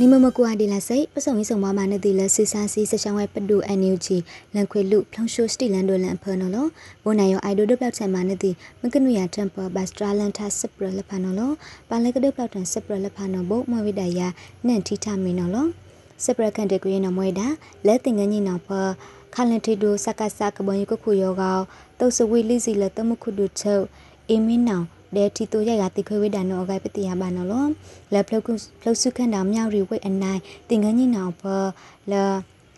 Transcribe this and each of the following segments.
နိမမကွာဒီလာစိပစုံရေးဆောင်မမနဲ့ဒီလဆူဆာစီစချောင်းဝဲပဒူအန်ယူဂျီလန်ခွေလူဖလုံရှိုစတီလန်ဒိုလန်ဖနော်လောဘိုနိုင်ယောအိုင်ဒိုဒပလောက်ချန်မနဲ့ဒီမကနုယာတမ်ပဘတ်စထရာလန်တာစပရလဖနော်လောပါလကဒပလောက်တန်စပရလဖနော်ဘုမဝိဒယာနန်တီထမီနော်လောစပရကန်တကွေးနော်မွေတာလဲတင်ငင်းကြီးနော်ဖခလန်တီဒိုစကဆာကဘွန်ယကခုယောကောတုတ်စဝီလီစီလတမခုဒုချုပ်အင်းမင်းနော င်ဒဲတီတိုရရတိခွေဝိဒါနောဂိုင်ပတိယဘာနော်လောလက်ဖလုတ်ဖလုတ်စုခန့်တာမြောက်ရီဝိတ်အနိုင်တင်ငန်းကြီးနောင်ဖလာ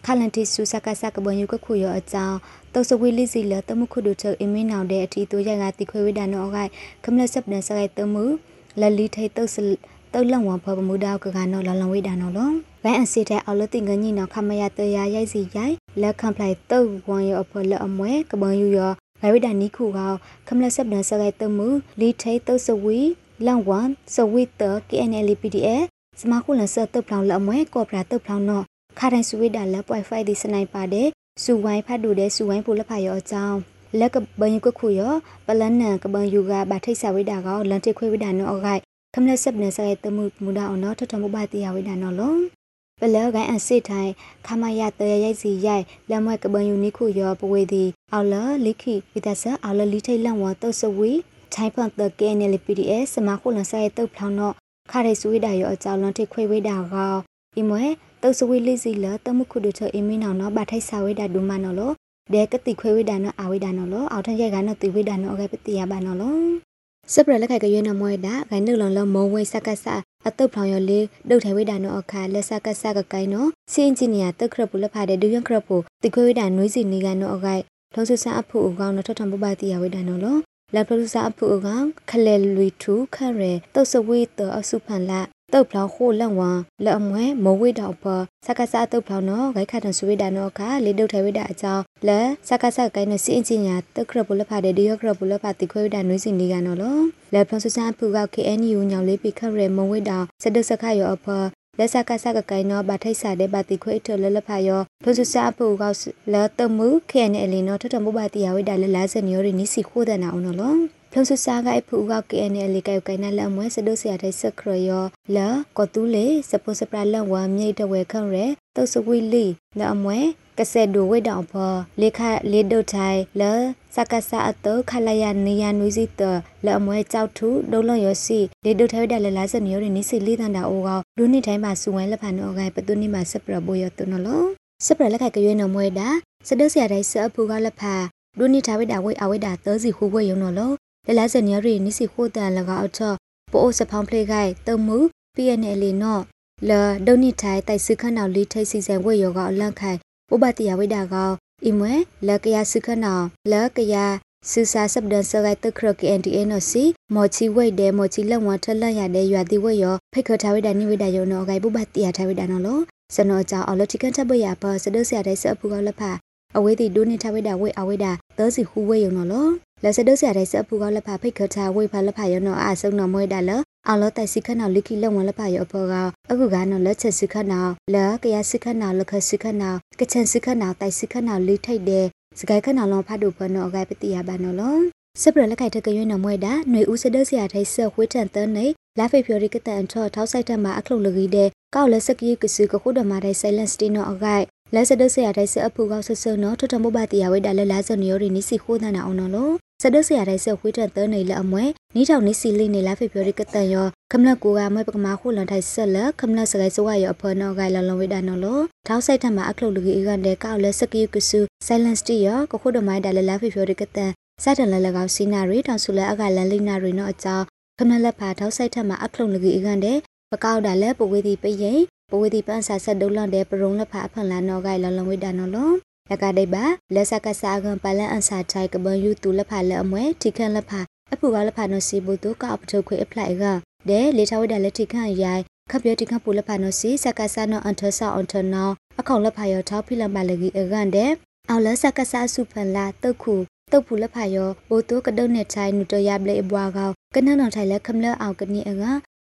ခလန်တီဆူစကဆကဘွန်ယုကခုရောအကြောင်းတုတ်စဝေးလေးစီလတမှုခုဒုချုပ်အင်းမင်းနောင်တဲ့အတီတိုရရတိခွေဝိဒါနောဂိုင်ခမလဆပ်နဆဂိုင်တမှုလလီထိတ်တုတ်တုတ်လန့်ဝဖော်ပမှုတောက်ကကနော်လလဝိဒါနော်လောဘန်အစီတဲ့အော်လတင်ငကြီးနော်ခမရတရရိုက်စီရိုက်လက်ခံပလိုက်တုတ်ဝမ်ရောအဖော်လက်အမွဲကပန်ယူရော ဘဝိဒနီခုကခမလဆပ်ဒန်ဆဂိုင်တမှုလီထိတ်တုတ်စဝီလန်ဝမ်စဝီတ KNL PDF စမခုလဆတ်တုတ်ဖောင်လအမွဲကော့ပရာတုတ်ဖောင်နော်ခါတိုင်းစဝိဒါလက်ပွိုင်ဖိုင်ဒီစနိုက်ပါတဲ့စူဝိုင်းဖတ်တူတဲ့စူဝိုင်းပိုလဖာရောအကြောင်းလက်ကဘန်ယူကခုရောပလန်နန်ကဘန်ယူကဗထိတ်ဆဝိဒါကလန်တိခွေဝိဒါနော်အခိုက်ခမလဆပ်နဆဂိုင်တမှုမူဒါအောင်နော်ထထမဘတိယဝိဒါနော်လုံး ပလဲကိုင်းအစစ်ထိုင်ခမရတရရိုက်စီရိုက်လက်မွဲကပန်ယူနိခုရောပဝေသည်အော်လလိခိဝိတဆာအော်လလိထိတ်လန့်ဝတုတ်စဝီထိုင်ဖန်တကဲနယ် PDS စမခုလဆဲတုတ်ဖောင်းတော့ခရဲဆွေးတာရောအကြောင်းလွန်ထိခွေဝေးတာကောဒီမွဲတုတ်စဝီလိစီလတမှုခုတို့ချအင်းမင်းအောင်တော့ဗထိုက်ဆာဝေးတာဒူမနော်လို့ဒဲကတိခွေဝေးတာနော်အဝေးတာနော်လို့အောက်ထက်ရိုက်ကနော်တိဝေးတာနော်အကဲပတိယပါနော်လို့ စပရလက်ခိုက်ကရွေးနော်မွဲတာဂိုင်းနုလုံလုံးမုံဝဲစက်ကဆာအတုတ်ဖောင်ရလေးဒုတ်ထဲဝိဒါနောအခါလက်ဆက်ကဆက်ကကိုင်းနော်စီအင်ဂျင်နီယာတက်ခရပူလက်ဖာတဲ့ဒူယန်ခရပူတိခွေဝိဒါနွေးစီနီကနောအခိုက်ထုံးဆဆအဖူအကောင်နော်ထထမပပတိယဝိဒါနောလောလက်ပလူစာအဖူအကောင်ခလဲလွီထူခရဲတုတ်စဝေးတအစုဖန်လာ တုတ်ဖလောင်းခိုးလက်ဝါလက်အမွဲမဝိတောက်ပစကဆာတုတ်ဖလောင်းနော်ဂိုက်ခတ်တန်ဆွေးတာနော်ကလေတုတ်ထဲဝိတာအကြောင်းလက်စကဆာကိုင်းနစီအင်ဂျင်ညာတုတ်ခရပူလက်ဖာတဲ့ဒီယခရပူလက်ဖာတိခွေဝိတာနွေးစီနေကနော်လောလက်ဖလောင်းဆဆအဖူက KNU ညောင်လေးပိခရဲမဝိတောက်စဒစခရောအဖလက်စကဆကကိုင်နောဘာထိုက်စာတဲ့ဘာတိခွေထလလဖာယောဖုစစာပူကလာတမှုခဲနေအလီနောထထမှုဘာတိယဝိဒါလလာစနီယိုရီနီစီခိုးတဲ့နာအောင်နော် ဖလုံစစားကဖူက KNL ကဲကိုင်နလမွဲစဒုစရတဲ့စခရယောလာကောတူလေစပုစပရလဝမြိတ်တဝဲခန့်ရဲတုတ်စဝီလီလအမွဲကဆက်ဒိုဝိတောင်ဖောလေခလေဒုတ်ထိုင်လစကဆာအတောခလယနေယနွီစီတလအမွဲကြောက်ထုဒုံလရစီလေဒုတ်ထဲဒလလာစနီယရနီစီလေးတန်တာအိုကဒုနိတိုင်းမှာစုဝဲလက်ဖန်နောကပတုနိမှာစပရဘိုရတုနလောစပရလက်ကကရွေးနမွဲတာစဒုစရတဲ့စအဖူကလက်ဖာဒုနိထားဝိတာဝိအဝိတာသောစီဟူဝဲယုံနော်လော လလစနီယရီနိစီခိုတန်လကအချပိုးစဖောင်းဖလေခိုင်တုံမှု PNL နော်လဒုန်နိထိုင်တိုက်စခနာလီထိုက်စီစံဝေယောကအလန့်ခိုင်ဥပတိယဝိဒါကောအီမွဲလကရစခနာလကရစူစာစပ်ဒန်ဆဂိုက်တခရက NTA နော်စီမော်ချီဝိတ်တဲ့မော်ချီလက်ဝါထက်လက်ရတဲ့ရွာတိဝေယောဖိတ်ခထားဝိဒါနိဝိဒါယောနော်ဂိုင်ပုပတိယထားဝိဒါနော်လို့စနောကြောင့်အော်လတိကန်ထပ်ပရပါစဒုစရတဲ့စအဖူကလက်ဖာအဝေးတီဒုနိထဝိဒါဝိအဝိဒါသောစီဟူဝေယောနော်လို့ လက်စဒုဆရာတဲ့စအဖူကလက်ဖာဖိတ်ခချာဝိဖာလက်ဖာရောနော်အာဆုံနော်မွေးတာလအောင်လောတိုက်စိခနော်လိခိလက်ဝန်လက်ဖာရောအဖောကအခုကနော်လက်ချက်စိခနော်လကရစိခနော်လခစိခနော်ကချန်စိခနော်တိုက်စိခနော်လိထိတ်တဲ့စကိုင်ခနော်လောဖတ်တို့ဘနော်အကဲပတိယဘာနော်လောစပရလက်ခိုက်တကရွေးနော်မွေးတာຫນွေဦးစဒုဆရာတဲ့ဆဝိထန်တန်းနေလာဖေဖြော်ရီကတန်ထောထောက်ဆိုင်တမှာအခလုတ်လကြီးတဲ့ကောက်လက်စကီကစုကခုဒမာတဲ့ silent state နော်အကဲလက်စဒုဆရာတဲ့ဆအဖူကောက်ဆဆနော်ထထမဘတိယဝိဒါလက်လာစနီယိုရီနိစီခိုးတဲ့နာအောင်နော် စဒုစရတဲ့ဆဝိတသနေလအမွဲနီးထောင်နေစီလိနေလာဖေပြောရိကတန်ယောခမလကိုကမွဲပကမာခုလွန်ထိုင်ဆက်လက်ခမလစကိုင်စဝါယောအဖောနောဂိုင်လလွန်ဝိဒါနော်လို့ထောက်ဆိုင်ထမှာအခလုတ်လူကြီးကန်တဲ့ကောက်လက်စကီယုကဆူ silence တီယောကခုဒမိုင်းဒါလလာဖေပြောရိကတန်စတန်လလကောက်စီနာရီတောင်ဆူလက်အကလန်လိနာရီနော်အကြောင်းခမလလက်ဖာထောက်ဆိုင်ထမှာအခလုတ်လူကြီးကန်တဲ့ပကောက်ဒါလက်ပဝေးတီပရင်ပဝေးတီပန်းဆာဆက်ဒုလွန်တဲ့ပရုံလက်ဖာအဖန်လာနော်ဂိုင်လလွန်ဝိဒါနော်လို့ လကဒိပါလက်စကစားကံပလန်အန်စာချိုက်ကဘယူတူလက်ဖာလက်အမွဲထိခန့်လက်ဖာအဖူကလက်ဖာနော်စီဘူတူကောက်ပထုတ်ခွေအဖလိုက်ကဒဲလေချဝဒလက်ထိခန့်ရိုင်ခပ်ပြတိခန့်ပူလက်ဖာနော်စီစကစားနော်အန်ထဆာအန်ထနောအခေါလက်ဖာရောထောက်ဖိလမလကြီးအကန်တဲ့အော်လက်စကစားစုဖန်လာတုတ်ခုတုတ်ဖူလက်ဖာရောဘိုတိုကဒုတ်နဲ့ချိုင်နူတရပလေအဘွားကောကနနော်ထိုင်လက်ခမလအောင်ကနီအက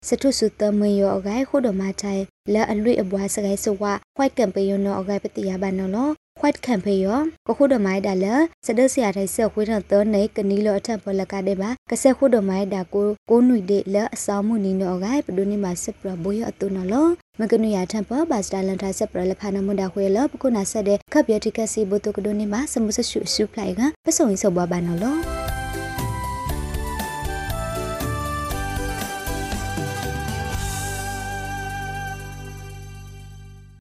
စထုစုတမယောအဂိုင်ခုဒမချိုင်လက်အလွိအဘွားစကိုင်းစဝခွိုက်ကံပယောနောအဂိုင်ပတိယဘာနော် white campaign ရောကခုဒမိုင်ဒါလစဒဆရာထိုင်ဆက်ခွေးထတော်နေကနီလောအထက်ပလကတဲ့ပါကဆက်ခုဒမိုင်ဒါကိုကိုနွိတဲ့လအဆောင်မှုနီနောဂိုင်ပဒုန်နီမစပရဘိုရအတုနော်လောမကနုရထံပဘတ်စတာလန်တာဆက်ပရလဖာနမွန်ဒါခွေလပကုနာဆက်တဲ့ခပ်ပြတိကစီဘုတုကဒိုနေမှာစမှုဆရှုရှုပလိုက်ကပစုံစုပ်ဘဘာနော်လော